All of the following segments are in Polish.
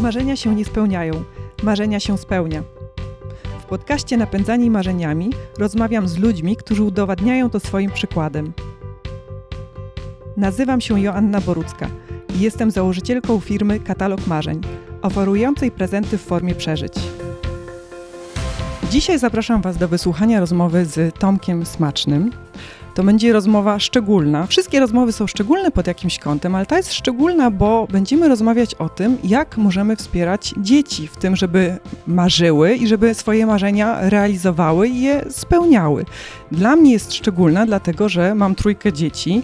Marzenia się nie spełniają, marzenia się spełnia. W podcaście Napędzani Marzeniami rozmawiam z ludźmi, którzy udowadniają to swoim przykładem. Nazywam się Joanna Borucka i jestem założycielką firmy Katalog Marzeń, oferującej prezenty w formie przeżyć. Dzisiaj zapraszam Was do wysłuchania rozmowy z Tomkiem Smacznym, to będzie rozmowa szczególna. Wszystkie rozmowy są szczególne pod jakimś kątem, ale ta jest szczególna, bo będziemy rozmawiać o tym, jak możemy wspierać dzieci w tym, żeby marzyły i żeby swoje marzenia realizowały i je spełniały. Dla mnie jest szczególna, dlatego że mam trójkę dzieci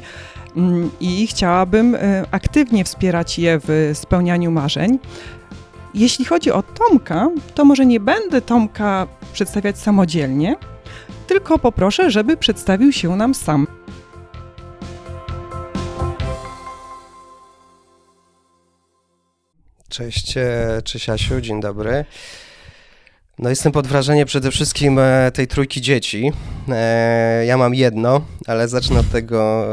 mm, i chciałabym e, aktywnie wspierać je w spełnianiu marzeń. Jeśli chodzi o Tomka, to może nie będę Tomka przedstawiać samodzielnie, tylko poproszę, żeby przedstawił się nam sam. Cześć, e, cześć Asiu, dzień dobry. No jestem pod wrażeniem przede wszystkim e, tej trójki dzieci. E, ja mam jedno, ale zacznę od tego,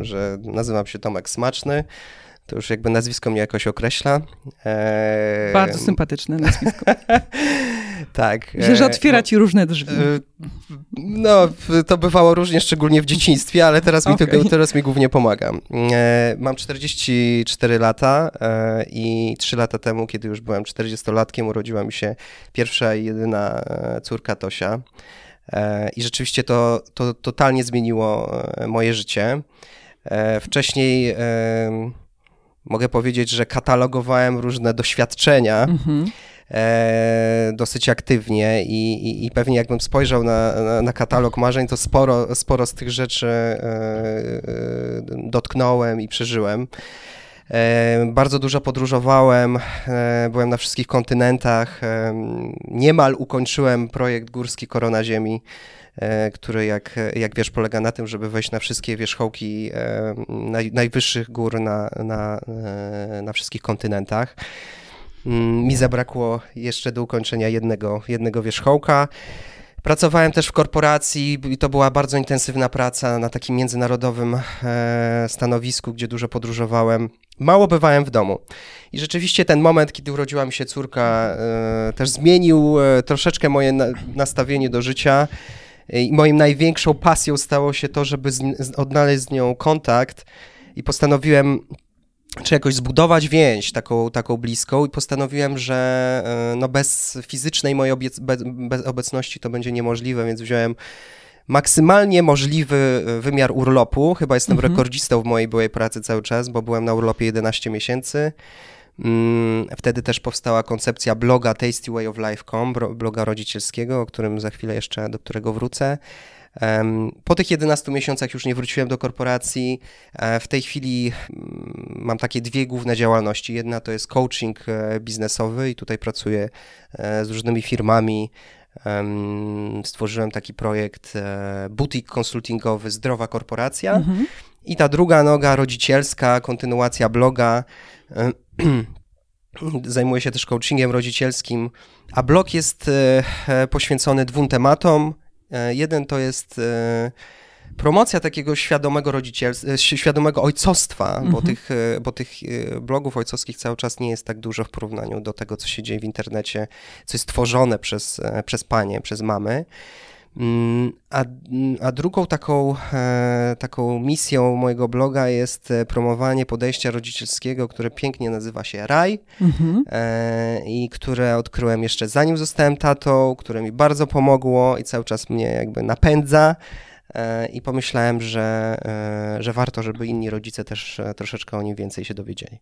że nazywam się Tomek Smaczny. To już jakby nazwisko mnie jakoś określa. Bardzo sympatyczne nazwisko. Tak. Myślę, że otwiera no, ci różne drzwi. E, no, to bywało różnie, szczególnie w dzieciństwie, ale teraz mi, okay. to, teraz mi głównie pomaga. E, mam 44 lata e, i 3 lata temu, kiedy już byłem 40-latkiem, urodziła mi się pierwsza i jedyna córka Tosia. I rzeczywiście to, to totalnie zmieniło moje życie. Wcześniej mogę powiedzieć, że katalogowałem różne doświadczenia. Mm -hmm e, dosyć aktywnie i, i, i, pewnie jakbym spojrzał na, na, na, katalog marzeń, to sporo, sporo z tych rzeczy e, e dotknąłem i przeżyłem. E, bardzo dużo podróżowałem, e, byłem na wszystkich kontynentach. Niemal ukończyłem projekt Górski Korona Ziemi, który jak, jak wiesz polega na tym, żeby wejść na wszystkie wierzchołki naj, najwyższych gór na, na, na wszystkich kontynentach. Mm, mi zabrakło jeszcze do ukończenia jednego, jednego wierzchołka. Pracowałem też w korporacji i to była bardzo intensywna praca na takim międzynarodowym e, stanowisku, gdzie dużo podróżowałem. Mało bywałem w domu. I rzeczywiście ten moment, kiedy urodziła mi się córka, e, też zmienił e, troszeczkę moje nastawienie do życia. I moim największą pasją stało się to, żeby odnaleźć z nią kontakt i postanowiłem czy jakoś zbudować więź taką, taką bliską i postanowiłem, że e, no bez fizycznej mojej obec bez, bez obecności to będzie niemożliwe, więc wziąłem maksymalnie możliwy e, wymiar urlopu. Chyba jestem mhm. rekordzistą w mojej byłej pracy cały czas, bo byłem na urlopie 11 miesięcy. Mm, wtedy też powstała koncepcja bloga tastywayoflife.com, bloga rodzicielskiego, o którym za chwilę jeszcze, do którego wrócę. Po tych 11 miesiącach już nie wróciłem do korporacji. E, w tej chwili mm, mam takie dwie główne działalności. Jedna to jest coaching e, biznesowy i tutaj pracuję e, z różnymi firmami. Stworzyłem taki projekt butik konsultingowy Zdrowa Korporacja. Mhm. I ta druga noga rodzicielska, kontynuacja bloga. Zajmuję się też coachingiem rodzicielskim, a blog jest poświęcony dwóm tematom. E, jeden to jest e, promocja takiego świadomego rodzicielstwa, e, świadomego ojcostwa, mhm. bo, tych, bo tych blogów ojcowskich cały czas nie jest tak dużo w porównaniu do tego, co się dzieje w internecie, co jest tworzone przez, przez panie, przez mamy. Mm, a, a drugą taką, e, taką misją mojego bloga jest e, promowanie podejścia rodzicielskiego, które pięknie nazywa się Raj mhm. E, i które odkryłem jeszcze zanim zostałem tatą, które mi bardzo pomogło i cały czas mnie jakby napędza. I pomyślałem, że, że warto, żeby inni rodzice też troszeczkę o nim więcej się dowiedzieli.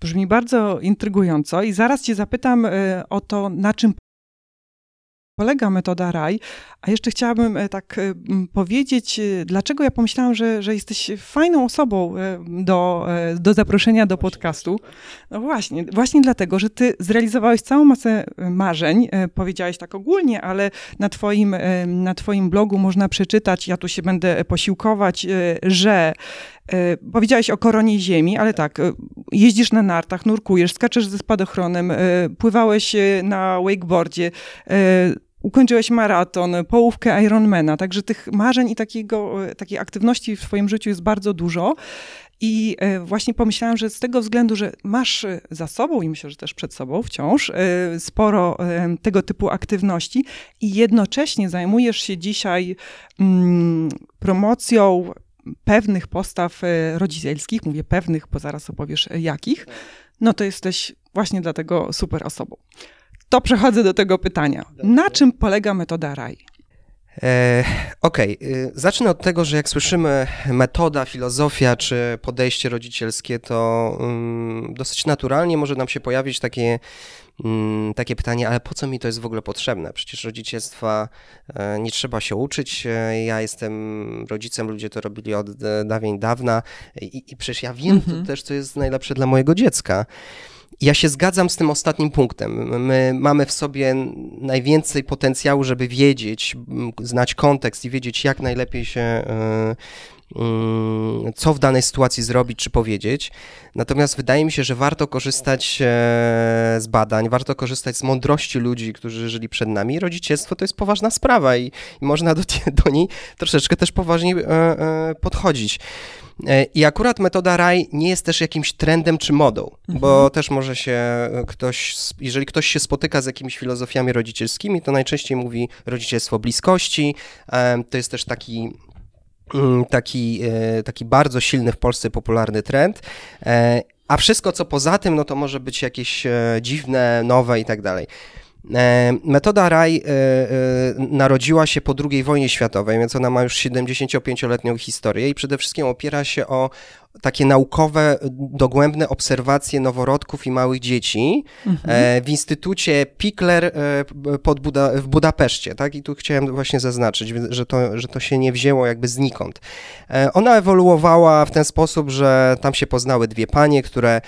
Brzmi bardzo intrygująco i zaraz Cię zapytam o to, na czym polega metoda RAI. A jeszcze chciałabym e, tak e, powiedzieć, e, dlaczego ja pomyślałam, że, że jesteś fajną osobą do, do zaproszenia do podcastu. No właśnie, właśnie dlatego, że ty zrealizowałeś całą masę marzeń, powiedziałeś tak ogólnie, ale na twoim, na twoim blogu można przeczytać, ja tu się będę posiłkować, że Powiedziałeś o koronie ziemi, ale tak, jeździsz na nartach, nurkujesz, skaczesz ze spadochronem, pływałeś na wakeboardzie, ukończyłeś maraton, połówkę Ironmana, także tych marzeń i takiego, takiej aktywności w swoim życiu jest bardzo dużo. I e, właśnie pomyślałam, że z tego względu, że masz e, za sobą i myślę, że też przed sobą wciąż e, sporo tego typu aktywności i jednocześnie zajmujesz się dzisiaj mm, promocją pewnych postaw rodzicielskich, mówię pewnych, bo zaraz opowiesz jakich, no to jesteś właśnie dlatego super osobą. To przechodzę do tego pytania. Na czym polega metoda RAI? E, Okej, okay. zacznę od tego, że jak słyszymy metoda, filozofia czy podejście rodzicielskie, to um, dosyć naturalnie może nam się pojawić takie, um, takie pytanie, ale po co mi to jest w ogóle potrzebne? Przecież rodzicielstwa e, nie trzeba się uczyć. E, ja jestem rodzicem, ludzie to robili od dawien dawna i, i przecież ja wiem mhm. też, co jest najlepsze dla mojego dziecka. Ja się zgadzam z tym ostatnim punktem. My mamy w sobie najwięcej potencjału, żeby wiedzieć, znać kontekst i wiedzieć, jak najlepiej się, e, co w danej sytuacji zrobić czy powiedzieć. Natomiast wydaje mi się, że warto korzystać e, z badań, warto korzystać z mądrości ludzi, którzy żyli przed nami. Rodzicielstwo to jest poważna sprawa i, i można do, do niej troszeczkę też poważniej e, podchodzić. E, I akurat metoda RAI nie jest też jakimś trendem czy modą, mhm. bo też może się ktoś, jeżeli ktoś się spotyka z jakimiś filozofiami rodzicielskimi, to najczęściej mówi rodzicielstwo bliskości. To jest też taki mm, taki, e, taki bardzo silny w Polsce popularny trend. E, a wszystko, co poza tym, no to może być jakieś dziwne, nowe i tak dalej. E, metoda RAI e, e, narodziła się po II wojnie światowej, więc ona ma już 75-letnią historię i przede wszystkim opiera się o takie naukowe, dogłębne obserwacje noworodków i małych dzieci mhm. w Instytucie Pikler pod Buda, w Budapeszcie. Tak? I tu chciałem właśnie zaznaczyć, że to, że to się nie wzięło jakby znikąd. Ona ewoluowała w ten sposób, że tam się poznały dwie panie, które,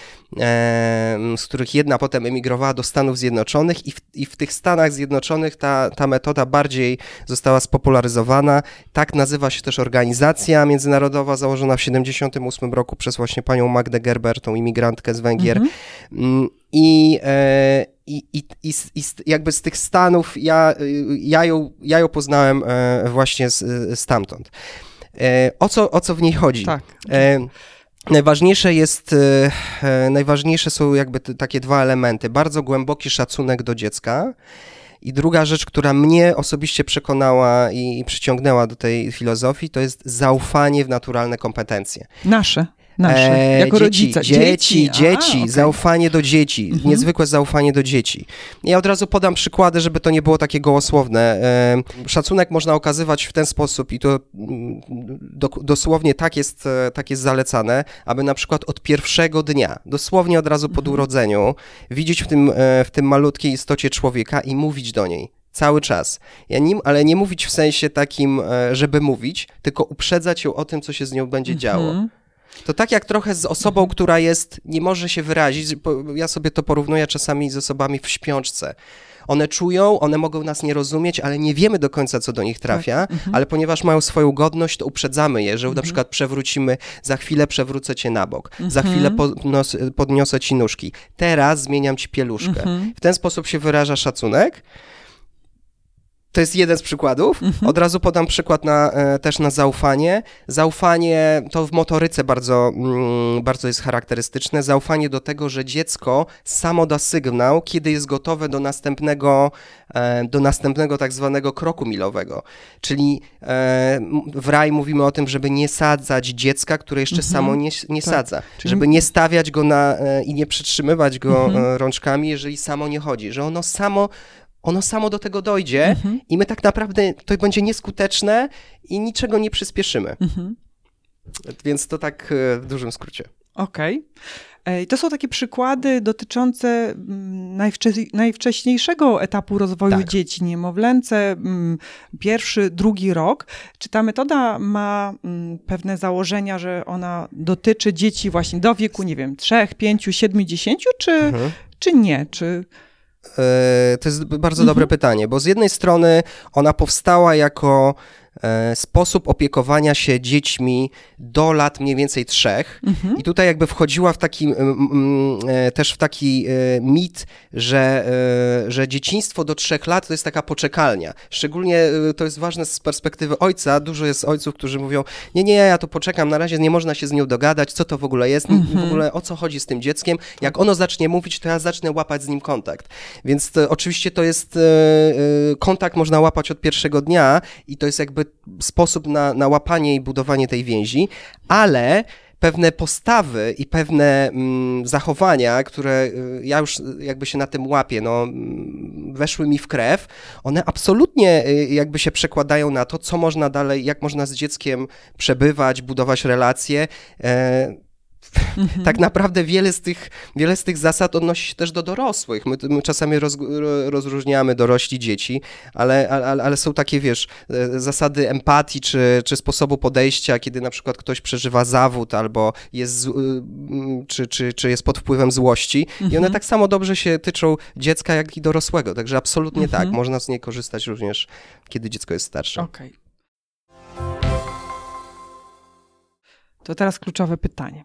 z których jedna potem emigrowała do Stanów Zjednoczonych i w, i w tych Stanach Zjednoczonych ta, ta metoda bardziej została spopularyzowana. Tak nazywa się też organizacja międzynarodowa założona w 1978 roku przez właśnie panią Magdę Gerber, tą imigrantkę z Węgier. Mhm. Mm, I, e, i, i, i, i, jakby z tych Stanów ja, ja, ją, ja ją poznałem e, właśnie z, stamtąd. E, o co, o co w niej chodzi? Tak. Najważniejsze jest, najważniejsze są jakby takie dwa elementy. Bardzo głęboki szacunek do dziecka i druga rzecz, która mnie osobiście przekonała i, i przyciągnęła do tej filozofii, to jest zaufanie w naturalne kompetencje. Nasze. Nasze, e, jako dzieci, rodzica. Dzieci, dzieci, okay. zaufanie do dzieci, mhm. niezwykłe zaufanie do dzieci. Ja od razu podam przykłady, żeby to nie było takie gołosłowne. E, szacunek można okazywać w ten sposób i to mm, do, dosłownie tak jest, e, tak jest zalecane, aby na przykład od pierwszego dnia, dosłownie od razu po mhm. urodzeniu, widzieć w tym, e, w tym malutkiej istocie człowieka i mówić do niej cały czas. Ja nim, ale nie mówić w sensie takim, e, żeby mówić, tylko uprzedzać ją o tym, co się z nią będzie działo. To tak jak trochę z osobą, mhm. która jest, nie może się wyrazić, ja sobie to porównuję czasami z osobami w śpiączce. One czują, one mogą nas nie rozumieć, ale nie wiemy do końca, co do nich trafia, tak. mhm. ale ponieważ mają swoją godność, to uprzedzamy je, że mhm. na przykład przewrócimy, za chwilę przewrócę cię na bok, mhm. za chwilę podnos, podniosę ci nóżki, teraz zmieniam ci pieluszkę. Mhm. W ten sposób się wyraża szacunek. To jest jeden z przykładów. Mhm. Od razu podam przykład na, e, też na zaufanie. Zaufanie to w motoryce bardzo, mm, bardzo jest charakterystyczne. Zaufanie do tego, że dziecko samo da sygnał, kiedy jest gotowe do następnego, e, do następnego tak zwanego kroku milowego. Czyli e, w raj mówimy o tym, żeby nie sadzać dziecka, które jeszcze mhm. samo nie, nie tak. sadza. Czyli... Żeby nie stawiać go na, i nie przytrzymywać go mhm. rączkami, jeżeli samo nie chodzi. Że ono samo ono samo do tego dojdzie mhm. i my tak naprawdę to będzie nieskuteczne i niczego nie przyspieszymy. Mhm. Więc to tak e, w dużym skrócie. Okej. Okay. To są takie przykłady dotyczące mm, najwcześniejszego etapu rozwoju tak. dzieci, niemowlęce, mm, pierwszy, drugi rok. Czy ta metoda ma mm, pewne założenia, że ona dotyczy dzieci właśnie do wieku, nie wiem, 3, 5, 7, 10, czy, mhm. czy nie? Czy... E, to jest bardzo dobre mhm. pytanie, bo z jednej strony ona powstała jako sposób opiekowania się dziećmi do lat mniej więcej trzech. Mhm. I tutaj jakby wchodziła w taki, e, też w taki e, mit, że, e, że dzieciństwo do trzech lat to jest taka poczekalnia. Szczególnie e, to jest ważne z perspektywy ojca. Dużo jest ojców, którzy mówią, nie, nie, ja to poczekam, na razie nie można się z nią dogadać, co to w ogóle jest, w ogóle o co chodzi z tym dzieckiem. Jak ono zacznie mówić, to ja zacznę łapać z nim kontakt. Więc to, oczywiście to jest, e, e, kontakt można łapać od pierwszego dnia i to jest jakby sposób na, na łapanie i budowanie tej więzi, ale pewne postawy i pewne mm, zachowania, które y, ja już jakby się na tym łapię, no, mm, weszły mi w krew, one absolutnie y, jakby się przekładają na to, co można dalej, jak można z dzieckiem przebywać, budować relacje. E, tak naprawdę wiele z, tych, wiele z tych zasad odnosi się też do dorosłych. My, my czasami roz, rozróżniamy dorośli dzieci, ale, ale, ale są takie, wiesz, e, zasady empatii czy, czy sposobu podejścia, kiedy na przykład ktoś przeżywa zawód albo jest, y, czy, czy, czy jest pod wpływem złości i one tak samo dobrze się tyczą dziecka, jak i dorosłego. Także absolutnie Mhm. tak, można z niej korzystać również, kiedy dziecko jest starsze. Okej. To teraz kluczowe pytanie.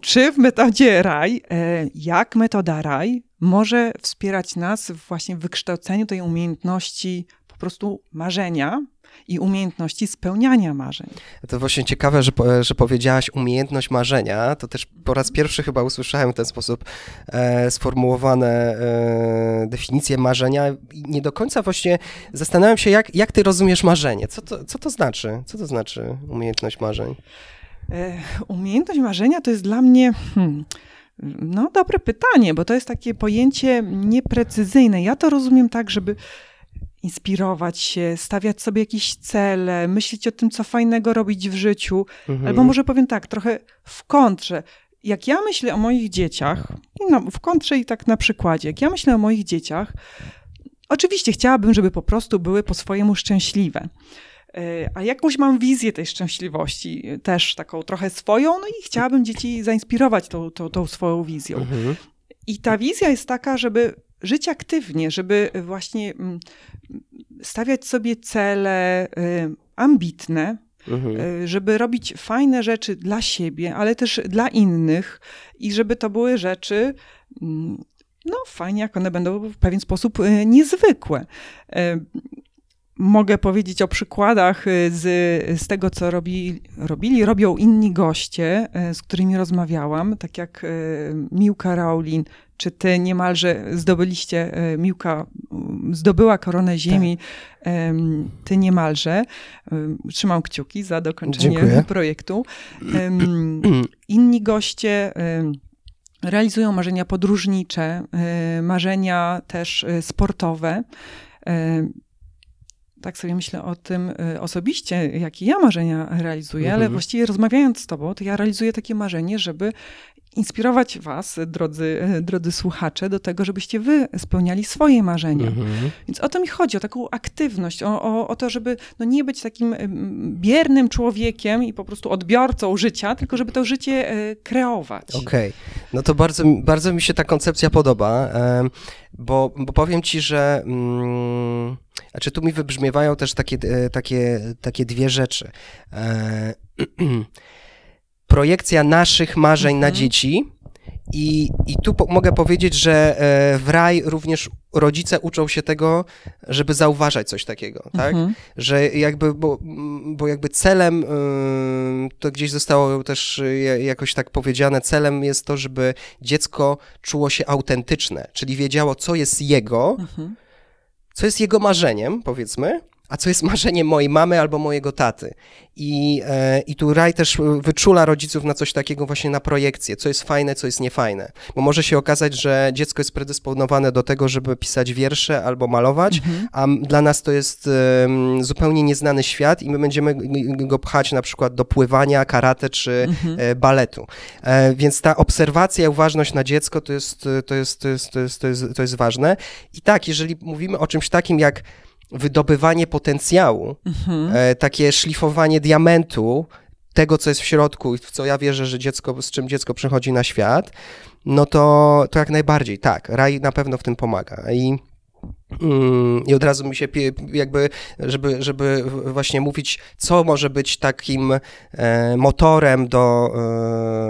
Czy w metodzie RAJ, e, jak metoda RAJ może wspierać nas właśnie w wykształceniu tej umiejętności po prostu marzenia i umiejętności spełniania marzeń? To właśnie ciekawe, że, że powiedziałaś umiejętność marzenia. To też po raz pierwszy chyba usłyszałem w ten sposób e, sformułowane e, definicje marzenia. I nie do końca właśnie zastanawiam się, jak, jak ty rozumiesz marzenie. Co to, co to znaczy? Co to znaczy umiejętność marzeń? E, Umiejętność marzenia to jest dla mnie. Hmm, no, dobre pytanie, bo to jest takie pojęcie nieprecyzyjne. Ja to rozumiem tak, żeby inspirować się, stawiać sobie jakieś cele, myśleć o tym, co fajnego robić w życiu. Mhm. Albo może powiem tak, trochę w kontrze. Jak ja myślę o moich dzieciach, no, w kontrze i tak na przykładzie, jak ja myślę o moich dzieciach, oczywiście chciałabym, żeby po prostu były po swojemu szczęśliwe. E, A jakąś mam wizję tej szczęśliwości, e, też taką trochę swoją, no i chciałabym dzieci zainspirować tą, tą, tą swoją wizją. Mhm. I ta wizja jest taka, żeby żyć aktywnie, żeby właśnie mm, stawiać sobie cele y, ambitne, Mhm. żeby robić fajne rzeczy dla siebie, ale też dla innych i żeby to były rzeczy, mm, no fajnie, jak one będą w pewien sposób niezwykłe. Mogę powiedzieć o przykładach y, z, z tego, co robi, robili, robią inni goście, y, z którymi rozmawiałam, tak jak y, Miłka Raulin, czy ty niemalże zdobyliście, Miłka mm, zdobyła koronę ziemi, em, ty niemalże. Ym, Trzymam kciuki za dokończenie Dziękuję. projektu. Inni goście realizują marzenia podróżnicze, marzenia też sportowe. Tak sobie myślę o tym y, osobiście, jakie ja marzenia realizuję, ale Mhm. właściwie rozmawiając z tobą, to ja realizuję takie marzenie, żeby inspirować was, drodzy, y, drodzy słuchacze, do tego, żebyście wy spełniali swoje marzenia. Mhm. Więc o to mi chodzi, o taką aktywność, o, o, o to, żeby no nie być takim em, biernym człowiekiem i po prostu odbiorcą życia, tylko żeby to życie kreować. Okej, no to bardzo, bardzo mi się ta koncepcja podoba, bo, bo powiem ci, że mm, znaczy tu mi wybrzmiewają też takie, e, takie, takie dwie rzeczy. E, projekcja naszych marzeń na Mhm. dzieci i, i tu po, mogę powiedzieć, że e, w raj również rodzice uczą się tego, żeby zauważać coś takiego, tak? Mhm. że jakby, bo, bo jakby celem, to gdzieś zostało też jakoś tak powiedziane, celem jest to, żeby dziecko czuło się autentyczne, czyli wiedziało, co jest jego, Mhm. Co jest jego marzeniem, powiedzmy, a co jest marzeniem mojej mamy albo mojego taty. I, e, I tu Raj też wyczula rodziców na coś takiego właśnie na projekcję, co jest fajne, co jest niefajne. Bo może się okazać, że dziecko jest predysponowane do tego, żeby pisać wiersze albo malować, Mhm. a dla nas to jest zupełnie nieznany świat i my będziemy go pchać na przykład do pływania, karate czy Mhm. e, baletu. E, więc ta obserwacja i uważność na dziecko to jest, to, jest, to, jest, to, jest, to, jest, to jest ważne. I tak, jeżeli mówimy o czymś takim jak wydobywanie potencjału, Mhm. e, takie szlifowanie diamentu, tego, co jest w środku i w co ja wierzę, że dziecko, z czym dziecko przychodzi na świat, no to, to jak najbardziej, tak, raj na pewno w tym pomaga. I I od razu mi się jakby, żeby, żeby właśnie mówić, co może być takim e, motorem do,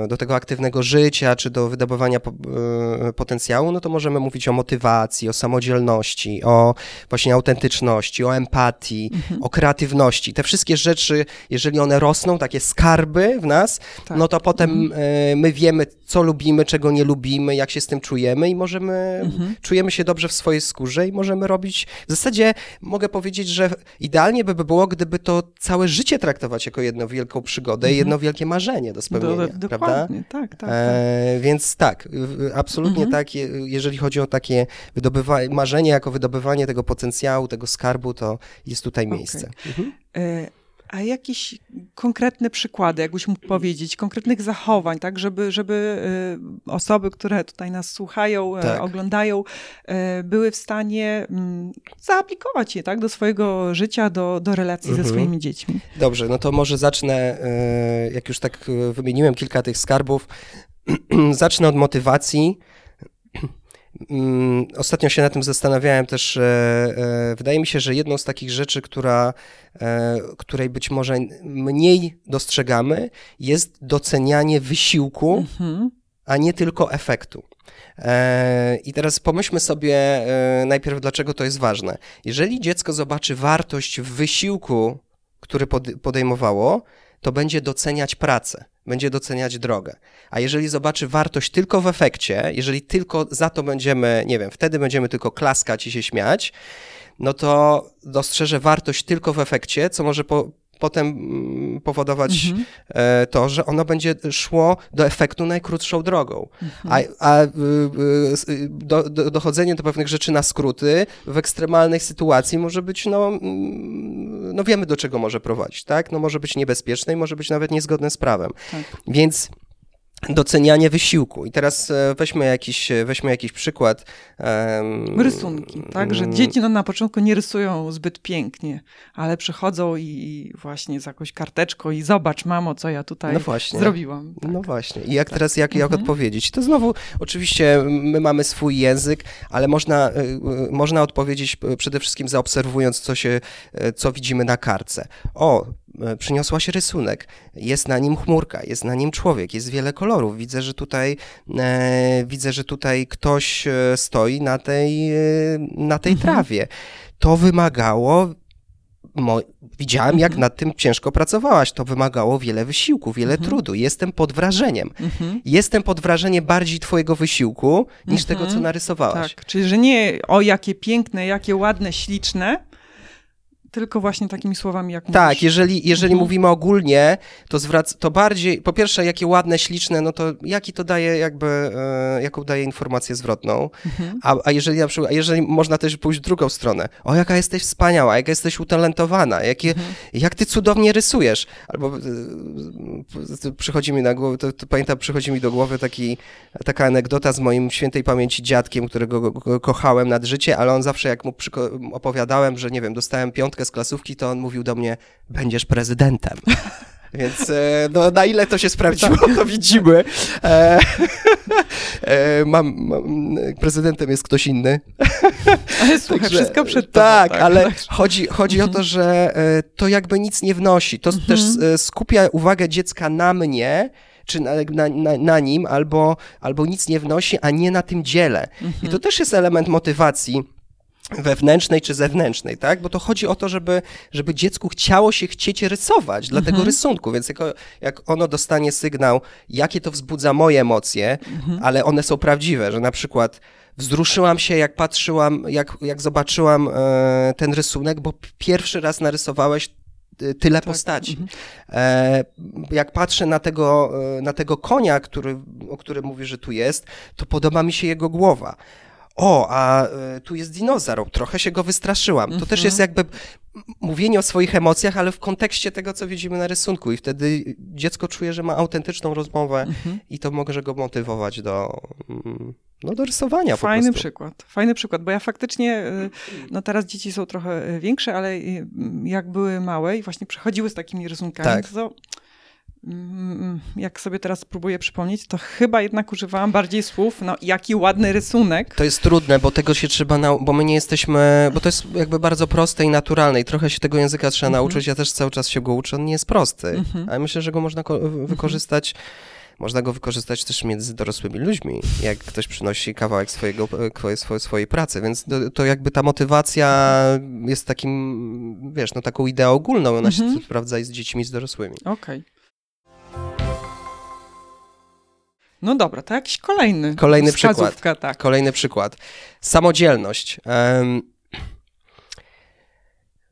e, do tego aktywnego życia, czy do wydobywania e, potencjału, no to możemy mówić o motywacji, o samodzielności, o właśnie autentyczności, o empatii, mhm. o kreatywności. Te wszystkie rzeczy, jeżeli one rosną, takie skarby w nas, tak. no to potem mhm. my wiemy, co lubimy, czego nie lubimy, jak się z tym czujemy i możemy, mhm. czujemy się dobrze w swojej skórze i możemy możemy robić. W zasadzie mogę powiedzieć, że idealnie by było, gdyby to całe życie traktować jako jedną wielką przygodę i mhm. jedno wielkie marzenie do spełnienia. Do, do, dokładnie, tak, tak, e, tak. Więc tak, absolutnie mhm. tak, jeżeli chodzi o takie wydobywanie, marzenie jako wydobywanie tego potencjału, tego skarbu, to jest tutaj miejsce. Okay. Mhm. E, a jakieś konkretne przykłady, jakbyś mógł powiedzieć, konkretnych zachowań, tak, żeby, żeby y, osoby, które tutaj nas słuchają, e, tak. oglądają, e, były w stanie mm, zaaplikować je tak, do swojego życia, do, do relacji mhm. ze swoimi dziećmi. Dobrze, no to może zacznę, jak już tak wymieniłem kilka tych skarbów, zacznę od motywacji ostatnio się na tym zastanawiałem też. E, wydaje mi się, że jedną z takich rzeczy, która, e, której być może mniej dostrzegamy, jest docenianie wysiłku, mhm. a nie tylko efektu. E, I teraz pomyślmy sobie najpierw, dlaczego to jest ważne. Jeżeli dziecko zobaczy wartość w wysiłku, który podejmowało, to będzie doceniać pracę będzie doceniać drogę. A jeżeli zobaczy wartość tylko w efekcie, jeżeli tylko za to będziemy, nie wiem, wtedy będziemy tylko klaskać i się śmiać, no to dostrzeże wartość tylko w efekcie, co może po, potem mm, powodować mhm. E, to, że ono będzie szło do efektu najkrótszą drogą. Mhm. A, a y, y, do, do, dochodzenie do pewnych rzeczy na skróty w ekstremalnej sytuacji może być, no, mm, no wiemy do czego może prowadzić, tak? No może być niebezpieczne i może być nawet niezgodne z prawem. Tak. Więc docenianie wysiłku. I teraz e, weźmy jakiś, e, weźmy jakiś przykład. Rysunki, tak? Że mm. dzieci no, na początku nie rysują zbyt pięknie, ale przychodzą i właśnie z jakąś karteczką i zobacz, mamo, co ja tutaj no zrobiłam. Tak. No właśnie. I jak tak. teraz, jak, jak mhm. odpowiedzieć? To znowu, oczywiście my mamy swój język, ale można, e, można odpowiedzieć przede wszystkim zaobserwując, co się, co widzimy na kartce. O, przyniosła się rysunek. Jest na nim chmurka, jest na nim człowiek, jest wiele kolorów. Widzę, że tutaj, e, widzę, że tutaj ktoś e, stoi na tej, e, na tej mhm. trawie. To wymagało Mo, widziałem, jak mhm. nad tym ciężko pracowałaś. To wymagało wiele wysiłku, wiele mhm. trudu. Jestem pod wrażeniem. Mhm. Jestem pod wrażeniem bardziej Twojego wysiłku niż tego, co mhm. narysowałaś. Tak, czyli że nie o jakie piękne, jakie ładne, śliczne, tylko właśnie takimi słowami, jak Tak, mówisz. jeżeli, jeżeli mhm. mówimy ogólnie, to zwrac, to bardziej, po pierwsze, jakie ładne, śliczne, no to jaki to daje jakby, e, jaką daje informację zwrotną, mhm. a, a jeżeli na przykład, a jeżeli można też pójść w drugą stronę, o jaka jesteś wspaniała, jaka jesteś utalentowana, jakie, mhm. jak ty cudownie rysujesz, albo e, przychodzi mi na głowę, to, to, pamiętam, przychodzi mi do głowy taki, taka anegdota z moim świętej pamięci dziadkiem, którego go, go kochałem nad życie, ale on zawsze, jak mu opowiadałem, że nie wiem, dostałem piątkę z klasówki, to on mówił do mnie, będziesz prezydentem. Więc e, no, na ile to się sprawdziło, to widzimy. E, e, mam, mam, prezydentem jest ktoś inny. Ale słuchaj, Także, wszystko przed tobą. Tak, tak ale chodzi, chodzi o to, że e, to jakby nic nie wnosi. To mhm. też e, skupia uwagę dziecka na mnie, czy na, na, na, na, nim, albo, albo nic nie wnosi, a nie na tym dziele. Mhm. I to też jest element motywacji wewnętrznej czy zewnętrznej, tak? Bo to chodzi o to, żeby, żeby dziecku chciało się chcieć rysować dla mhm. tego rysunku, więc jako, jak ono dostanie sygnał, jakie to wzbudza moje emocje, mhm. ale one są prawdziwe, że na przykład wzruszyłam się, jak patrzyłam, jak, jak zobaczyłam e, ten rysunek, bo pierwszy raz narysowałeś e, tyle tak. postaci. Mhm. E, jak patrzę na tego, e, na tego konia, który, o którym mówię, że tu jest, to podoba mi się jego głowa o, a y, tu jest dinozaur, trochę się go wystraszyłam. To też jest mhm. jakby mówienie o swoich emocjach, ale w kontekście tego, co widzimy na rysunku i wtedy dziecko czuje, że ma autentyczną rozmowę mhm. i to może go motywować do, mm, no, do rysowania Fajny przykład, fajny przykład, bo ja faktycznie, y, no teraz dzieci są trochę y, większe, ale jak były małe i właśnie przychodziły z takimi rysunkami, tak. to jak sobie teraz próbuję przypomnieć, to chyba jednak używałam bardziej słów, no jaki ładny rysunek. To jest trudne, bo tego się trzeba, nau- bo my nie jesteśmy, bo to jest jakby bardzo proste i naturalne i trochę się tego języka trzeba Mhm. nauczyć, ja też cały czas się go uczę, on nie jest prosty, Mhm. ale myślę, że go można ko- Mhm. wykorzystać Można go wykorzystać też między dorosłymi ludźmi, jak ktoś przynosi kawałek swojego, e, swojej, swojej pracy, więc to, to jakby ta motywacja jest takim, wiesz, no taką ideą ogólną, ona Mhm. się sprawdza i z dziećmi, i z dorosłymi. Okej. No dobra, to jakiś kolejny. Kolejny przykład. tak. Kolejny przykład. Samodzielność.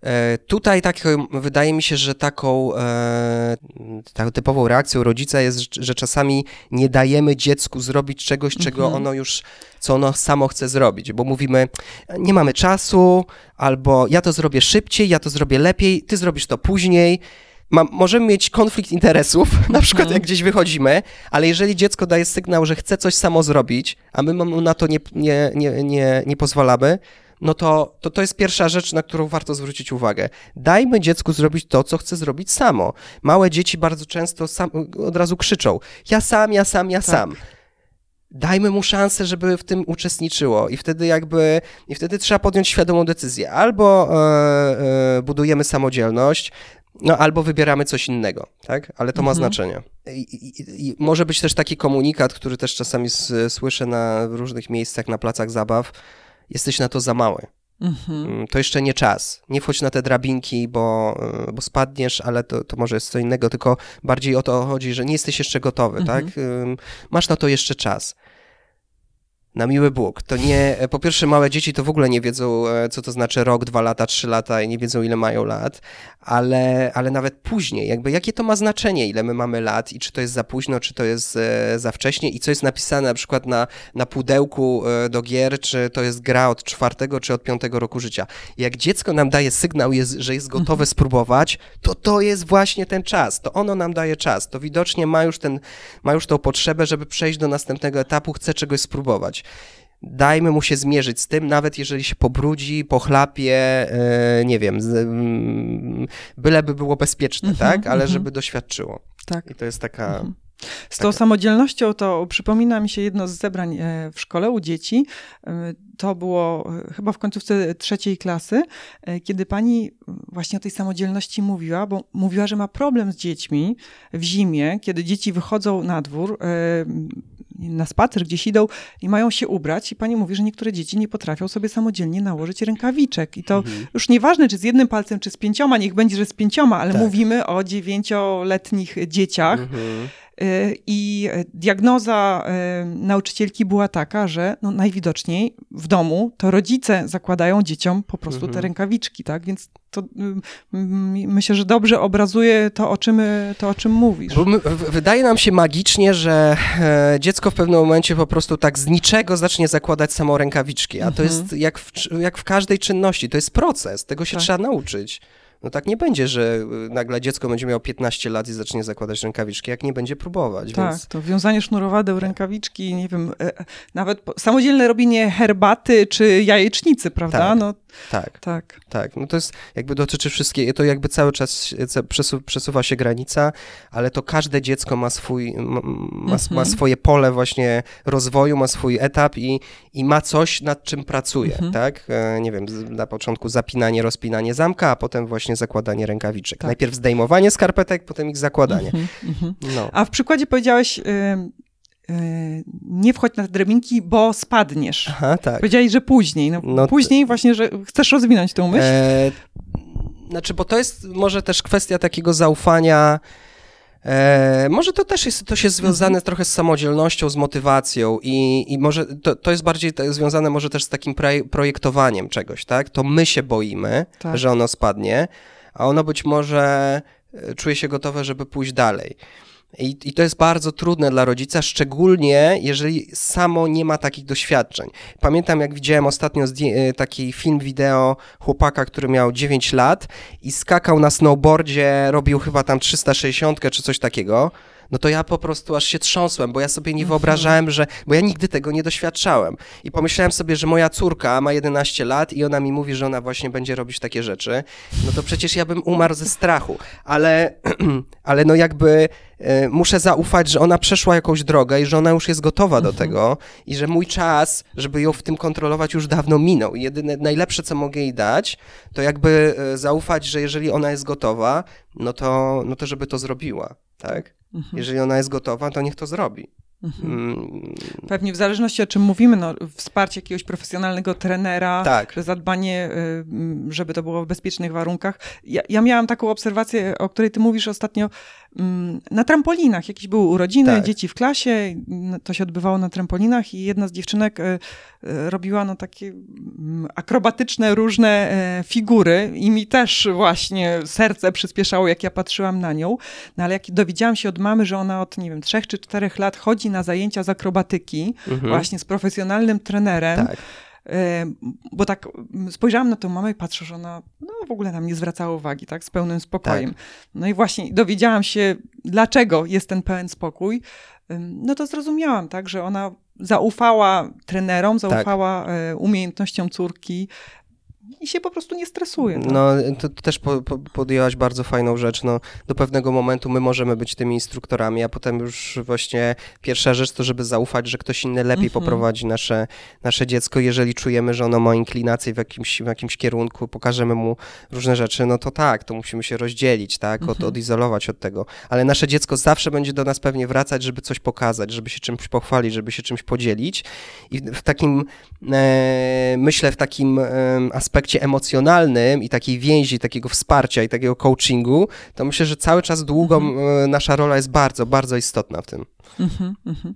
E, Tutaj tak, wydaje mi się, że taką, e, taką typową reakcją rodzica jest, że- że czasami nie dajemy dziecku zrobić czegoś, czego Mhm. ono już, co ono samo chce zrobić, bo mówimy, nie mamy czasu, albo ja to zrobię szybciej, ja to zrobię lepiej, ty zrobisz to później. Mam, możemy mieć konflikt interesów, na przykład Mhm. jak gdzieś wychodzimy, ale jeżeli dziecko daje sygnał, że chce coś samo zrobić, a my mu na to nie, nie, nie, nie, nie pozwalamy, no to, to to jest pierwsza rzecz, na którą warto zwrócić uwagę. Dajmy dziecku zrobić to, co chce zrobić samo. Małe dzieci bardzo często sam, od razu krzyczą: Ja sam, ja sam, ja Tak. sam. Dajmy mu szansę, żeby w tym uczestniczyło, i wtedy jakby, i wtedy trzeba podjąć świadomą decyzję. Albo e, e, budujemy samodzielność, no albo wybieramy coś innego, tak? Ale to ma Mhm. znaczenie. I, i, I może być też taki komunikat, który też czasami s, słyszę na różnych miejscach, na placach zabaw. Jesteś na to za mały. Mhm. Mm, To jeszcze nie czas. Nie wchodź na te drabinki, bo, y, bo spadniesz, ale to, to może jest co innego, tylko bardziej o to chodzi, że nie jesteś jeszcze gotowy, Mhm. tak? Masz na to jeszcze czas. Na miły Bóg. To nie, po pierwsze, małe dzieci to w ogóle nie wiedzą, e, co to znaczy rok, dwa lata, trzy lata i nie wiedzą, ile mają lat, ale, ale nawet później, jakby jakie to ma znaczenie, ile my mamy lat i czy to jest za późno, czy to jest e, za wcześnie i co jest napisane na przykład na, na pudełku e, do gier, czy to jest gra od czwartego, czy od piątego roku życia. Jak dziecko nam daje sygnał, jest, że jest gotowe spróbować, to to jest właśnie ten czas, to ono nam daje czas, to widocznie ma już, ten, ma już tą potrzebę, żeby przejść do następnego etapu, chce czegoś spróbować. Dajmy mu się zmierzyć z tym, nawet jeżeli się pobrudzi, pochlapie, e, nie wiem, mm, byleby było bezpieczne, Mhm, tak? Ale mhm. żeby doświadczyło. Tak. I to jest taka... Mhm. Z tą samodzielnością to przypomina mi się jedno z zebrań e, w szkole u dzieci. E, To było chyba w końcówce trzeciej klasy, kiedy pani właśnie o tej samodzielności mówiła, bo mówiła, że ma problem z dziećmi w zimie, kiedy dzieci wychodzą na dwór, na spacer gdzieś idą i mają się ubrać i pani mówi, że niektóre dzieci nie potrafią sobie samodzielnie nałożyć rękawiczek i to Mhm. już nieważne, czy z jednym palcem, czy z pięcioma, niech będzie, że z pięcioma, ale Tak. mówimy o dziewięcioletnich dzieciach. Mhm. I diagnoza y, nauczycielki była taka, że no najwidoczniej w domu to rodzice zakładają dzieciom po prostu te Mhm. rękawiczki, tak? Więc to y, m, myślę, że dobrze obrazuje to, o czym, to, o czym mówisz. My, wydaje nam się magicznie, że e, dziecko w pewnym momencie po prostu tak z niczego zacznie zakładać samo rękawiczki, a to Mhm. jest jak w, jak w każdej czynności, to jest proces, tego się Tak. trzeba nauczyć. No tak nie będzie, że y, nagle dziecko będzie miało 15 lat i zacznie zakładać rękawiczki, jak nie będzie próbować, Tak, więc... to wiązanie sznurowadeł, rękawiczki, nie wiem, e, nawet po, samodzielne robienie herbaty czy jajecznicy, prawda? Tak. No Tak, tak. tak. No to jest jakby dotyczy wszystkie, to jakby cały czas przesuwa się granica, ale to każde dziecko ma swój, ma, ma, Mhm. ma swoje pole właśnie rozwoju, ma swój etap i, i ma coś, nad czym pracuje, Mhm. tak? E, nie wiem, na początku zapinanie, rozpinanie zamka, a potem właśnie zakładanie rękawiczek. Tak. Najpierw zdejmowanie skarpetek, potem ich zakładanie. Mhm, mhm. No. A w przykładzie powiedziałeś, y, y, nie wchodź na drabinki, bo spadniesz. Aha, tak. Powiedziałeś, że później. No, No później właśnie, że chcesz rozwinąć tą myśl. E, znaczy, bo to jest może też kwestia takiego zaufania. E, może to też jest, to się związane Mhm. trochę z samodzielnością, z motywacją i, i może to, to jest bardziej związane może też z takim proj- projektowaniem czegoś, tak? To my się boimy, Tak. że ono spadnie, a ono być może e, czuje się gotowe, żeby pójść dalej. I, I to jest bardzo trudne dla rodzica, szczególnie jeżeli samo nie ma takich doświadczeń. Pamiętam, jak widziałem ostatnio e, taki film wideo chłopaka, który miał 9 lat i skakał na snowboardzie, robił chyba tam 360 czy coś takiego. No to ja po prostu aż się trząsłem, bo ja sobie nie wyobrażałem, że, bo ja nigdy tego nie doświadczałem. I pomyślałem sobie, że moja córka ma 11 lat i ona mi mówi, że ona właśnie będzie robić takie rzeczy, no to przecież ja bym umarł ze strachu. Ale, ale no jakby e, muszę zaufać, że ona przeszła jakąś drogę i że ona już jest gotowa do tego i że mój czas, żeby ją w tym kontrolować już dawno minął. I jedyne, najlepsze, co mogę jej dać, to jakby e, zaufać, że jeżeli ona jest gotowa, no to, no to żeby to zrobiła, tak? Jeżeli ona jest gotowa, to niech to zrobi. Mm, Pewnie w zależności o czym mówimy, no, wsparcie jakiegoś profesjonalnego trenera, Tak. zadbanie, y, m, żeby to było w bezpiecznych warunkach. Ja, ja miałam taką obserwację, o której ty mówisz ostatnio, mm, na trampolinach. Jakieś były urodziny, Tak. dzieci w klasie, n- to się odbywało na trampolinach i jedna z dziewczynek y, y, robiła no takie mm, akrobatyczne różne e, figury i mi też właśnie serce przyspieszało, jak ja patrzyłam na nią. No ale jak dowiedziałam się od mamy, że ona od, nie wiem, trzech czy czterech lat chodzi na zajęcia z akrobatyki, Mhm. właśnie z profesjonalnym trenerem, Tak. e, bo tak spojrzałam na tą mamę i patrzę, że ona no, w ogóle nam nie zwracała uwagi, tak, z pełnym spokojem. No i właśnie dowiedziałam się, dlaczego jest ten pełen spokój, no to zrozumiałam, tak, że ona zaufała trenerom, Tak. zaufała e, umiejętnościom córki i się po prostu nie stresuje. Tak? No, to, to też po, po, podjęłaś bardzo fajną rzecz. No, do pewnego momentu my możemy być tymi instruktorami, a potem już właśnie pierwsza rzecz to, żeby zaufać, że ktoś inny lepiej Mhm. poprowadzi nasze, nasze dziecko. Jeżeli czujemy, że ono ma inklinację w jakimś, w jakimś kierunku, pokażemy mu różne rzeczy, no to tak, to musimy się rozdzielić, tak, od, Mhm. odizolować od tego. Ale nasze dziecko zawsze będzie do nas pewnie wracać, żeby coś pokazać, żeby się czymś pochwalić, żeby się czymś podzielić. I w takim, e, myślę, w takim em, aspekcie emocjonalnym i takiej więzi, takiego wsparcia i takiego coachingu, to myślę, że cały czas długo e, nasza rola jest bardzo, bardzo istotna w tym. Mhm, mhm.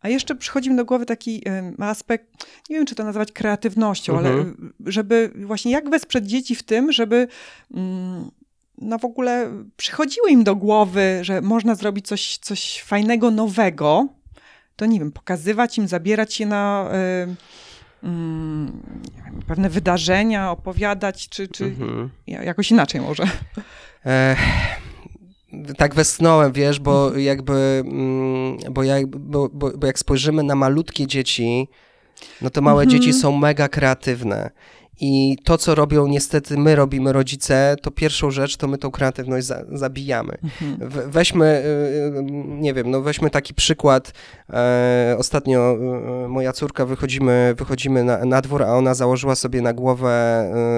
A jeszcze przychodzi mi do głowy taki em, aspekt, nie wiem czy to nazywać kreatywnością, ale Mhm. y, żeby właśnie jak wesprzeć dzieci w tym, żeby mm, no w ogóle przychodziło im do głowy, że można zrobić coś, coś fajnego, nowego, to nie wiem, pokazywać im, zabierać je na y, wiem, pewne wydarzenia, opowiadać, czy, czy Mhm. ja- jakoś inaczej może. E, tak westchnąłem, wiesz, bo jakby, mm, bo, jak, bo, bo, bo jak spojrzymy na malutkie dzieci, no to małe Mhm. dzieci są mega kreatywne. I to, co robią niestety my, robimy rodzice, to pierwszą rzecz, to my tą kreatywność za, zabijamy. We- Weźmy, y, y, nie wiem, no weźmy taki przykład. E, ostatnio y, moja córka, wychodzimy, wychodzimy na, na dwór, a ona założyła sobie na głowę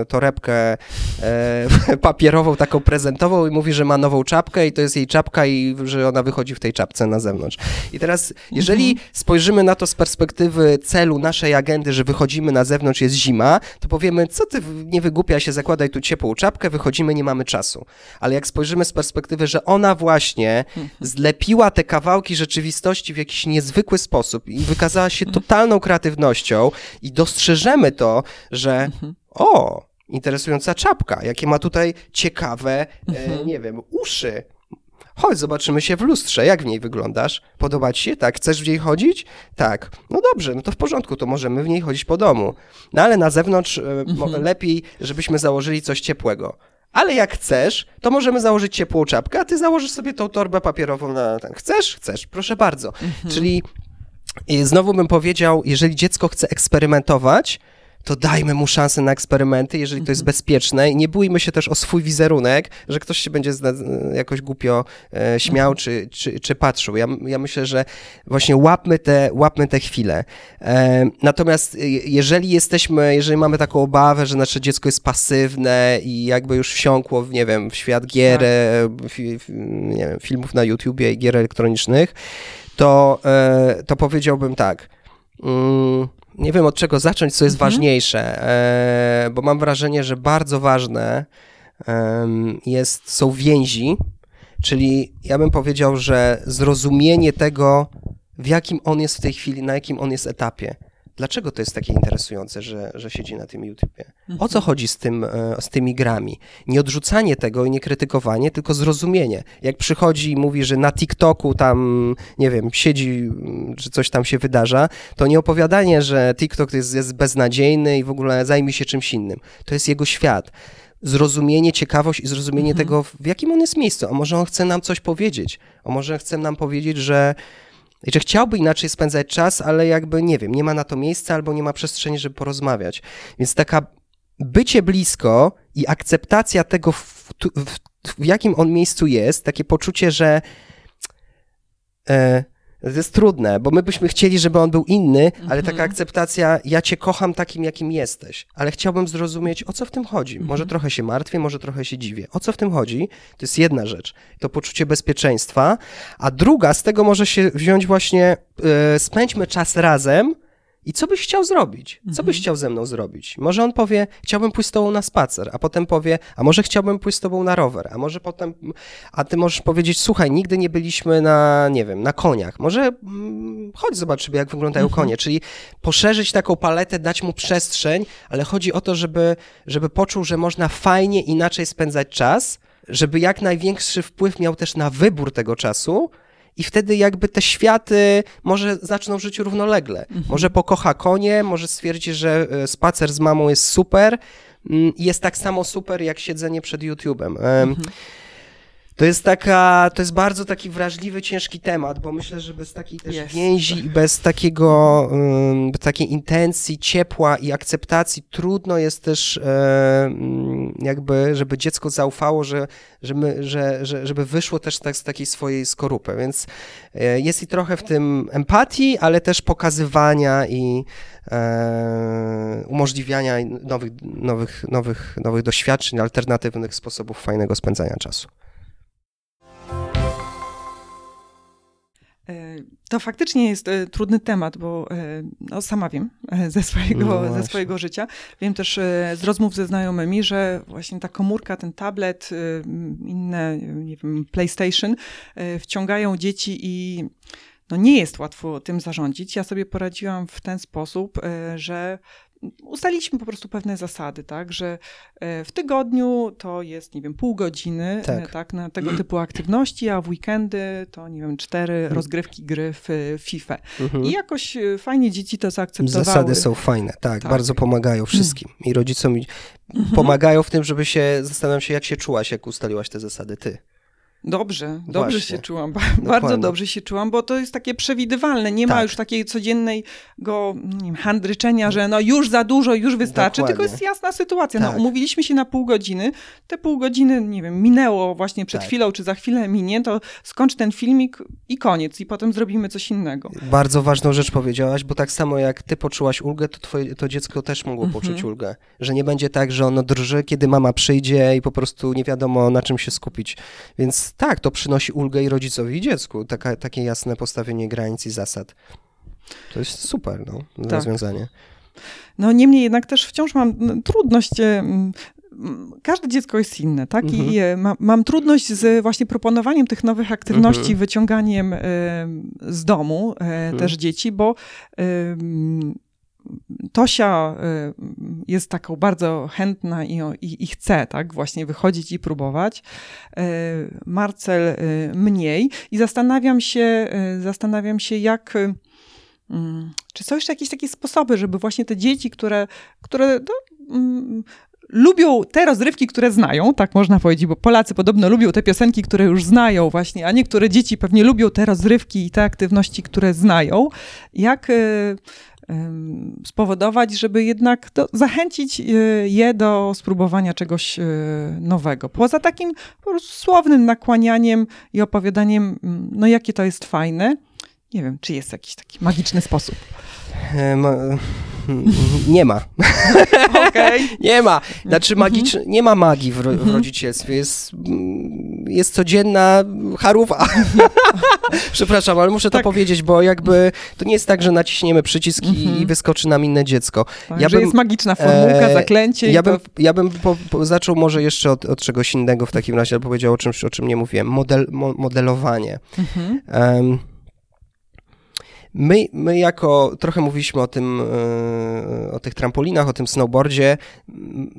torebkę e, papierową, taką prezentową i mówi, że ma nową czapkę i to jest jej czapka i że ona wychodzi w tej czapce na zewnątrz. I teraz, jeżeli spojrzymy na to z perspektywy celu naszej agendy, że wychodzimy na zewnątrz, jest zima, to powiemy, co ty nie wygłupia się, zakładaj tu ciepłą czapkę, wychodzimy, nie mamy czasu. Ale jak spojrzymy z perspektywy, że ona właśnie zlepiła te kawałki rzeczywistości w jakiś niezwykły sposób i wykazała się totalną kreatywnością i dostrzeżemy to, że o, interesująca czapka, jakie ma tutaj ciekawe, e, nie wiem, uszy. Chodź, zobaczymy się w lustrze. Jak w niej wyglądasz? Podoba ci się? Tak. Chcesz w niej chodzić? Tak. No dobrze, no to w porządku, to możemy w niej chodzić po domu. No ale na zewnątrz e, mo- lepiej, żebyśmy założyli coś ciepłego. Ale jak chcesz, to możemy założyć ciepłą czapkę, a ty założysz sobie tą torbę papierową na ten. Chcesz? Chcesz, proszę bardzo. Czyli i znowu bym powiedział, jeżeli dziecko chce eksperymentować, to dajmy mu szansę na eksperymenty, jeżeli to jest bezpieczne i nie bójmy się też o swój wizerunek, że ktoś się będzie jakoś głupio e, śmiał czy, czy, czy patrzył. Ja, ja myślę, że właśnie łapmy te, łapmy te chwile. E, natomiast e, jeżeli jesteśmy, jeżeli mamy taką obawę, że nasze dziecko jest pasywne i jakby już wsiąkło w, nie wiem, w świat gier, Tak. e, fi, fi, nie wiem, filmów na YouTubie i gier elektronicznych, to, e, to powiedziałbym tak. Mm, nie wiem od czego zacząć, co jest Mhm. ważniejsze, e, bo mam wrażenie, że bardzo ważne jest, są więzi, czyli ja bym powiedział, że zrozumienie tego, w jakim on jest w tej chwili, na jakim on jest etapie. Dlaczego to jest takie interesujące, że, że siedzi na tym YouTubie? O co chodzi z, tym, e, z tymi grami? Nie odrzucanie tego i nie krytykowanie, tylko zrozumienie. Jak przychodzi i mówi, że na TikToku tam, nie wiem, siedzi, mm, że coś tam się wydarza, to nie opowiadanie, że TikTok jest, jest beznadziejny i w ogóle zajmie się czymś innym. To jest jego świat. zrozumienie, ciekawość i zrozumienie Mhm. tego, w jakim on jest miejscu. A może on chce nam coś powiedzieć. A może chce nam powiedzieć, że, że chciałby inaczej spędzać czas, ale jakby, nie wiem, nie ma na to miejsca albo nie ma przestrzeni, żeby porozmawiać. Więc taka bycie blisko i akceptacja tego, w, w, w jakim on miejscu jest, takie poczucie, że e, to jest trudne, bo my byśmy chcieli, żeby on był inny, ale taka Mhm. akceptacja, ja cię kocham takim, jakim jesteś, ale chciałbym zrozumieć, o co w tym chodzi. Może Mhm. trochę się martwię, może trochę się dziwię. O co w tym chodzi? To jest jedna rzecz, to poczucie bezpieczeństwa, a druga, z tego może się wziąć właśnie, e, spędźmy czas razem, i co byś chciał zrobić? Co byś Mhm. chciał ze mną zrobić? Może on powie, chciałbym pójść z tobą na spacer, a potem powie, a może chciałbym pójść z tobą na rower, a może potem, a ty możesz powiedzieć, słuchaj, nigdy nie byliśmy na, nie wiem, na koniach. Może mm, chodź zobaczymy, jak wyglądają Mhm. konie. Czyli poszerzyć taką paletę, dać mu przestrzeń, ale chodzi o to, żeby, żeby poczuł, że można fajnie inaczej spędzać czas, żeby jak największy wpływ miał też na wybór tego czasu, i wtedy jakby te światy może zaczną żyć równolegle. Może pokocha konie, może stwierdzi, że e, spacer z mamą jest super mm, i jest tak samo super jak siedzenie przed YouTube'em. Em, To jest taka, to jest bardzo taki wrażliwy, ciężki temat, bo myślę, że bez takiej też Jest. więzi i bez takiego, um, takiej intencji, ciepła i akceptacji trudno jest też mm, jakby, żeby dziecko zaufało, że, że my, że, że, żeby wyszło też tak z takiej swojej skorupy, więc e, jest i trochę w tym empatii, ale też pokazywania i e, umożliwiania nowych, nowych, nowych, nowych doświadczeń, alternatywnych sposobów fajnego spędzania czasu. To faktycznie jest e, trudny temat, bo e, no, sama wiem e, ze swojego, No ze swojego życia. Wiem też e, z rozmów ze znajomymi, że właśnie ta komórka, ten tablet, e, inne, nie wiem, PlayStation e, wciągają dzieci i no nie jest łatwo tym zarządzić. Ja sobie poradziłam w ten sposób, e, że ustaliliśmy po prostu pewne zasady, tak, że e, w tygodniu to jest, nie wiem, pół godziny, Tak. tak, tak na tego typu aktywności, a w weekendy to, nie wiem, cztery rozgrywki gry w e, FIFA. Mhm. I jakoś e, fajnie dzieci to zaakceptowały. Zasady są fajne, tak, Tak. bardzo pomagają wszystkim. I rodzicom i- Mhm. pomagają w tym, żeby się, zastanawiam się, jak się czułaś, jak ustaliłaś te zasady ty. Dobrze, dobrze Właśnie. się czułam, ba- bardzo Dokładnie. dobrze się czułam, bo to jest takie przewidywalne. Nie ma Tak. już takiej codziennego nie wiem, handryczenia, że no już za dużo, już wystarczy, Dokładnie. tylko jest jasna sytuacja. Tak. No, umówiliśmy się na pół godziny, te pół godziny, nie wiem, minęło właśnie przed Tak. chwilą, czy za chwilę minie, to skończ ten filmik i koniec, i potem zrobimy coś innego. Bardzo ważną rzecz powiedziałaś, bo tak samo jak ty poczułaś ulgę, to twoje, to dziecko też mogło Mhm. poczuć ulgę. Że nie będzie tak, że ono drży, kiedy mama przyjdzie i po prostu nie wiadomo na czym się skupić. Więc tak, to przynosi ulgę i rodzicowi i dziecku. Taka, takie jasne postawienie granic i zasad. To jest super, no, Tak. rozwiązanie. No niemniej jednak też wciąż mam no, trudność. e, Każde dziecko jest inne, tak? Mhm. I e, ma, mam trudność z właśnie proponowaniem tych nowych aktywności, Mhm. wyciąganiem e, z domu e, Mhm. też dzieci, bo mm, Tosia e, jest taką bardzo chętna i, i, i chce, tak, właśnie wychodzić i próbować. E, Marcel e, mniej. I zastanawiam się, zastanawiam się, jak. Mm, Czy są jeszcze jakieś takie sposoby, żeby właśnie te dzieci, które, które no, mm, lubią te rozrywki, które znają, tak można powiedzieć, bo Polacy podobno lubią te piosenki, które już znają właśnie, a niektóre dzieci pewnie lubią te rozrywki i te aktywności, które znają. Jak y, spowodować, żeby jednak do, zachęcić y, je do spróbowania czegoś y, nowego. Poza takim po prostu słownym nakłanianiem i opowiadaniem, mm, no jakie to jest fajne. Nie wiem, czy jest jakiś taki magiczny sposób. Nie ma. Nie ma. Znaczy Mhm. magicz... nie ma magii w, w rodzicielstwie. Jest, mm, jest codzienna charówa. Przepraszam, ale muszę to Tak. powiedzieć, bo jakby to nie jest tak, że naciśniemy przycisk i- Mhm. wyskoczy nam inne dziecko. Tak, Ja że bym- jest magiczna formułka, e, zaklęcie. Ja to... bym, ja bym po, po zaczął może jeszcze od, od czegoś innego w takim razie, albo powiedział o czymś, o czym nie mówiłem. Model, mo, modelowanie. Mhm. My, my jako, trochę mówiliśmy o tym, e, o tych trampolinach, o tym snowboardzie,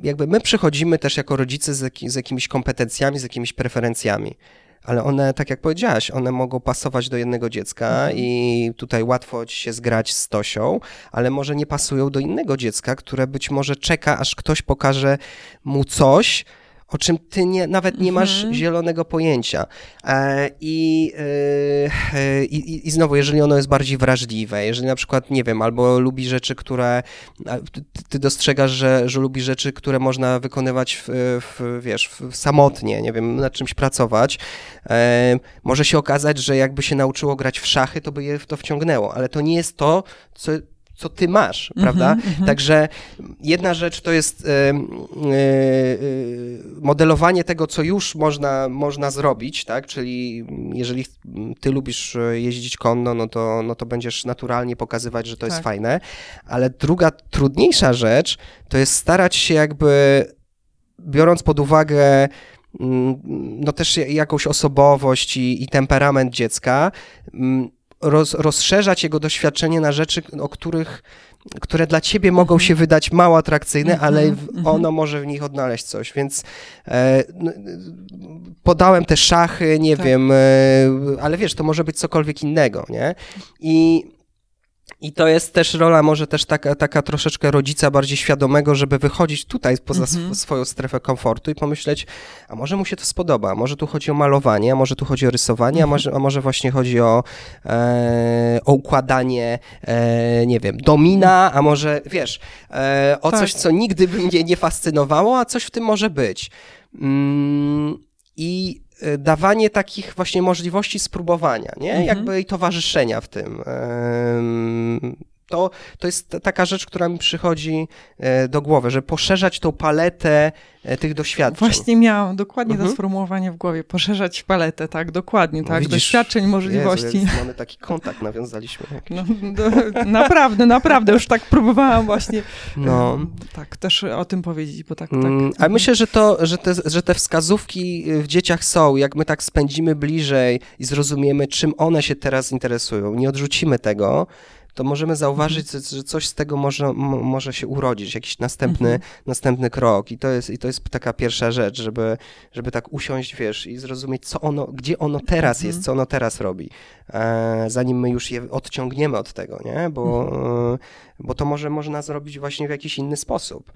jakby my przychodzimy też jako rodzice z, z jakimiś kompetencjami, z jakimiś preferencjami. ale one, tak jak powiedziałaś, one mogą pasować do jednego dziecka Mhm. i tutaj łatwo ci się zgrać z Tosią, ale może nie pasują do innego dziecka, które być może czeka, aż ktoś pokaże mu coś, o czym ty nie, nawet nie masz Mhm. zielonego pojęcia. E, I, e, e, i, I znowu, jeżeli ono jest bardziej wrażliwe, jeżeli na przykład, nie wiem, albo lubi rzeczy, które ty, dostrzegasz, że, że lubi rzeczy, które można wykonywać w, w, wiesz, w, samotnie, nie wiem, nad czymś pracować, może się okazać, że jakby się nauczyło grać w szachy, to by je w to wciągnęło, ale to nie jest to, co co ty masz, prawda? Mhm, mhm. Także jedna rzecz to jest modelowanie tego, co już można, można zrobić, tak? Czyli jeżeli ty lubisz e, jeździć konno, no to, no to będziesz naturalnie pokazywać, że to jest Tak. fajne. Ale druga, trudniejsza rzecz to jest starać się jakby, biorąc pod uwagę mm, no też jakąś osobowość i, i temperament dziecka, mm, roz, rozszerzać jego doświadczenie na rzeczy, o których, które dla ciebie mogą Mhm. się wydać mało atrakcyjne, Mhm, ale w, mhm. ono może w nich odnaleźć coś, więc e, podałem te szachy, nie Tak. wiem, e, ale wiesz, to może być cokolwiek innego, nie? I i to jest też rola, może też taka, taka troszeczkę rodzica bardziej świadomego, żeby wychodzić tutaj poza Mhm. sw- swoją strefę komfortu i pomyśleć, a może mu się to spodoba, może tu chodzi o malowanie, a może tu chodzi o rysowanie, a, Mhm. może, a może właśnie chodzi o, e, o układanie, e, nie wiem, domina, a może, wiesz, e, o Tak. coś, co nigdy by mnie nie fascynowało, a coś w tym może być. Mm, I dawanie takich właśnie możliwości spróbowania, nie? Mhm. Jakby i towarzyszenia w tym. To, to jest taka rzecz, która mi przychodzi e, do głowy, że poszerzać tą paletę e, tych doświadczeń. Właśnie miałam dokładnie Mhm. to sformułowanie w głowie. Poszerzać paletę, tak, dokładnie, No tak. widzisz, Doświadczeń, możliwości. Jezu, mamy taki kontakt, nawiązaliśmy. No, do, naprawdę, naprawdę, już tak próbowałam właśnie No. tak też o tym powiedzieć, bo tak, tak. Mm, A myślę, że to, że te, że te wskazówki w dzieciach są, jak my tak spędzimy bliżej i zrozumiemy, czym one się teraz interesują, nie odrzucimy tego, to możemy zauważyć, że- coś z tego może, może się urodzić, jakiś następny, Mhm. następny krok. I to, jest, I to jest taka pierwsza rzecz, żeby, żeby tak usiąść, wiesz, i zrozumieć, co ono, gdzie ono teraz Mhm. jest, co ono teraz robi, e, zanim my już je odciągniemy od tego, nie? Bo, Mhm. e, bo to może można zrobić właśnie w jakiś inny sposób.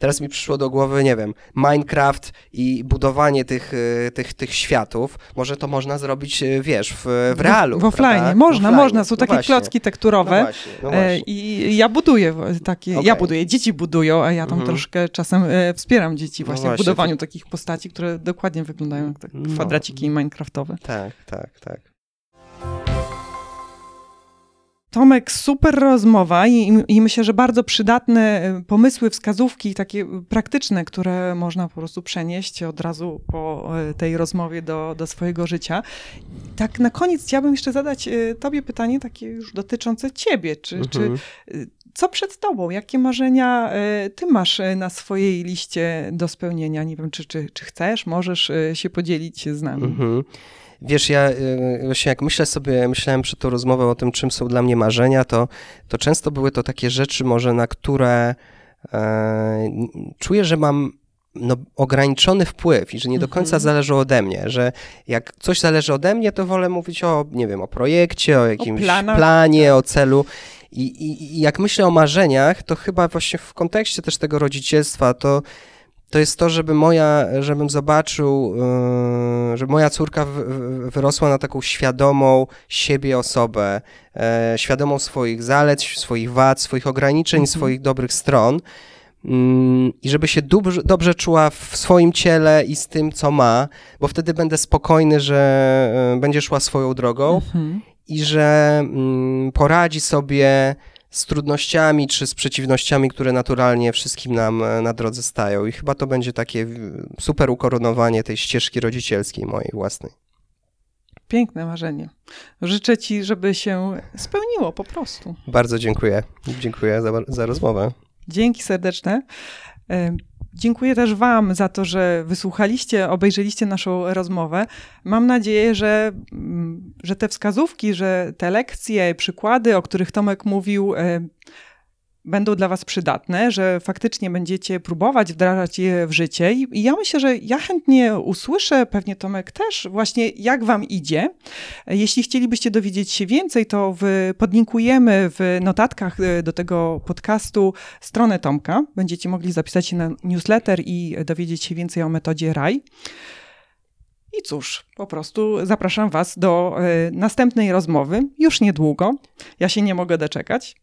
Teraz mi przyszło do głowy, nie wiem, Minecraft i budowanie tych, y, tych, tych światów. Może to można zrobić, y, wiesz, w, w realu. W offline. prawda? Można, W offline. można. Są No takie właśnie. klocki No tekturowe. właśnie, no E, właśnie. I ja buduję w- takie, ja Okej. buduję, dzieci budują, a ja tam Mhm. troszkę czasem e, wspieram dzieci No właśnie, w budowaniu takich postaci, które dokładnie wyglądają jak No. kwadraciki minecraftowe. Tak, tak, tak. Tomek, super rozmowa i, i myślę, że bardzo przydatne e, pomysły, wskazówki takie praktyczne, które można po prostu przenieść od razu po e, tej rozmowie do, do swojego życia. Tak na koniec chciałabym jeszcze zadać e, tobie pytanie takie już dotyczące ciebie. Czy, czy Mhm. co przed tobą? Jakie marzenia ty masz na swojej liście do spełnienia? Nie wiem, czy, czy, czy chcesz, możesz się podzielić z nami. Mhm. Wiesz, ja y, właśnie jak myślę sobie, myślałem przed tą rozmową o tym, czym są dla mnie marzenia, to, to często były to takie rzeczy może, na które e, czuję, że mam no, ograniczony wpływ i że nie do końca Mhm. zależy ode mnie, że jak coś zależy ode mnie, to wolę mówić o, nie wiem, o projekcie, o jakimś planach, planie, o celu. I, i, I jak myślę o marzeniach, to chyba właśnie w kontekście też tego rodzicielstwa, to to jest to, żeby moja, żebym zobaczył, yy, żeby moja córka wyrosła na taką świadomą siebie osobę, e, świadomą swoich zalet, swoich wad, swoich ograniczeń, Mhm. swoich dobrych stron. Mm, I żeby się dobrze, dobrze czuła w swoim ciele i z tym, co ma, bo wtedy będę spokojny, że e, będzie szła swoją drogą Mhm. i że mm, poradzi sobie z trudnościami czy z przeciwnościami, które naturalnie wszystkim nam e, na drodze stają. I chyba to będzie takie w- super ukoronowanie tej ścieżki rodzicielskiej mojej własnej. Piękne marzenie. Życzę ci, żeby się spełniło po prostu. Bardzo dziękuję. Dziękuję za, za rozmowę. Dzięki serdeczne. E, Dziękuję też Wam za to, że wysłuchaliście, obejrzeliście naszą rozmowę. Mam nadzieję, że, że te wskazówki, że te lekcje, przykłady, o których Tomek mówił, e, będą dla Was przydatne, że faktycznie będziecie próbować wdrażać je w życie. I ja myślę, że ja chętnie usłyszę, pewnie Tomek też, właśnie jak Wam idzie. Jeśli chcielibyście dowiedzieć się więcej, to w, podlinkujemy w notatkach e, do tego podcastu stronę Tomka. Będziecie mogli zapisać się na newsletter i dowiedzieć się więcej o metodzie RAI. I cóż, po prostu zapraszam Was do y, następnej rozmowy już niedługo. Ja się nie mogę doczekać.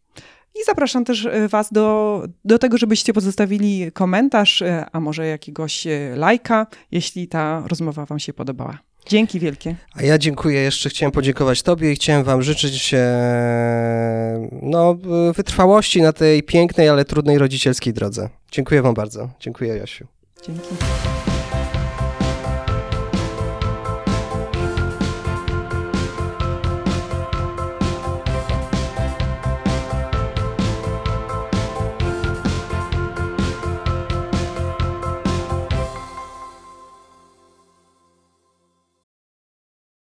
I zapraszam też e, Was do, do tego, żebyście pozostawili komentarz, e, a może jakiegoś lajka, jeśli ta rozmowa Wam się podobała. Dzięki wielkie. A ja dziękuję. Jeszcze chciałem podziękować Tobie i chciałem Wam życzyć no, wytrwałości na tej pięknej, ale trudnej rodzicielskiej drodze. Dziękuję Wam bardzo. Dziękuję, Jasiu. Dzięki.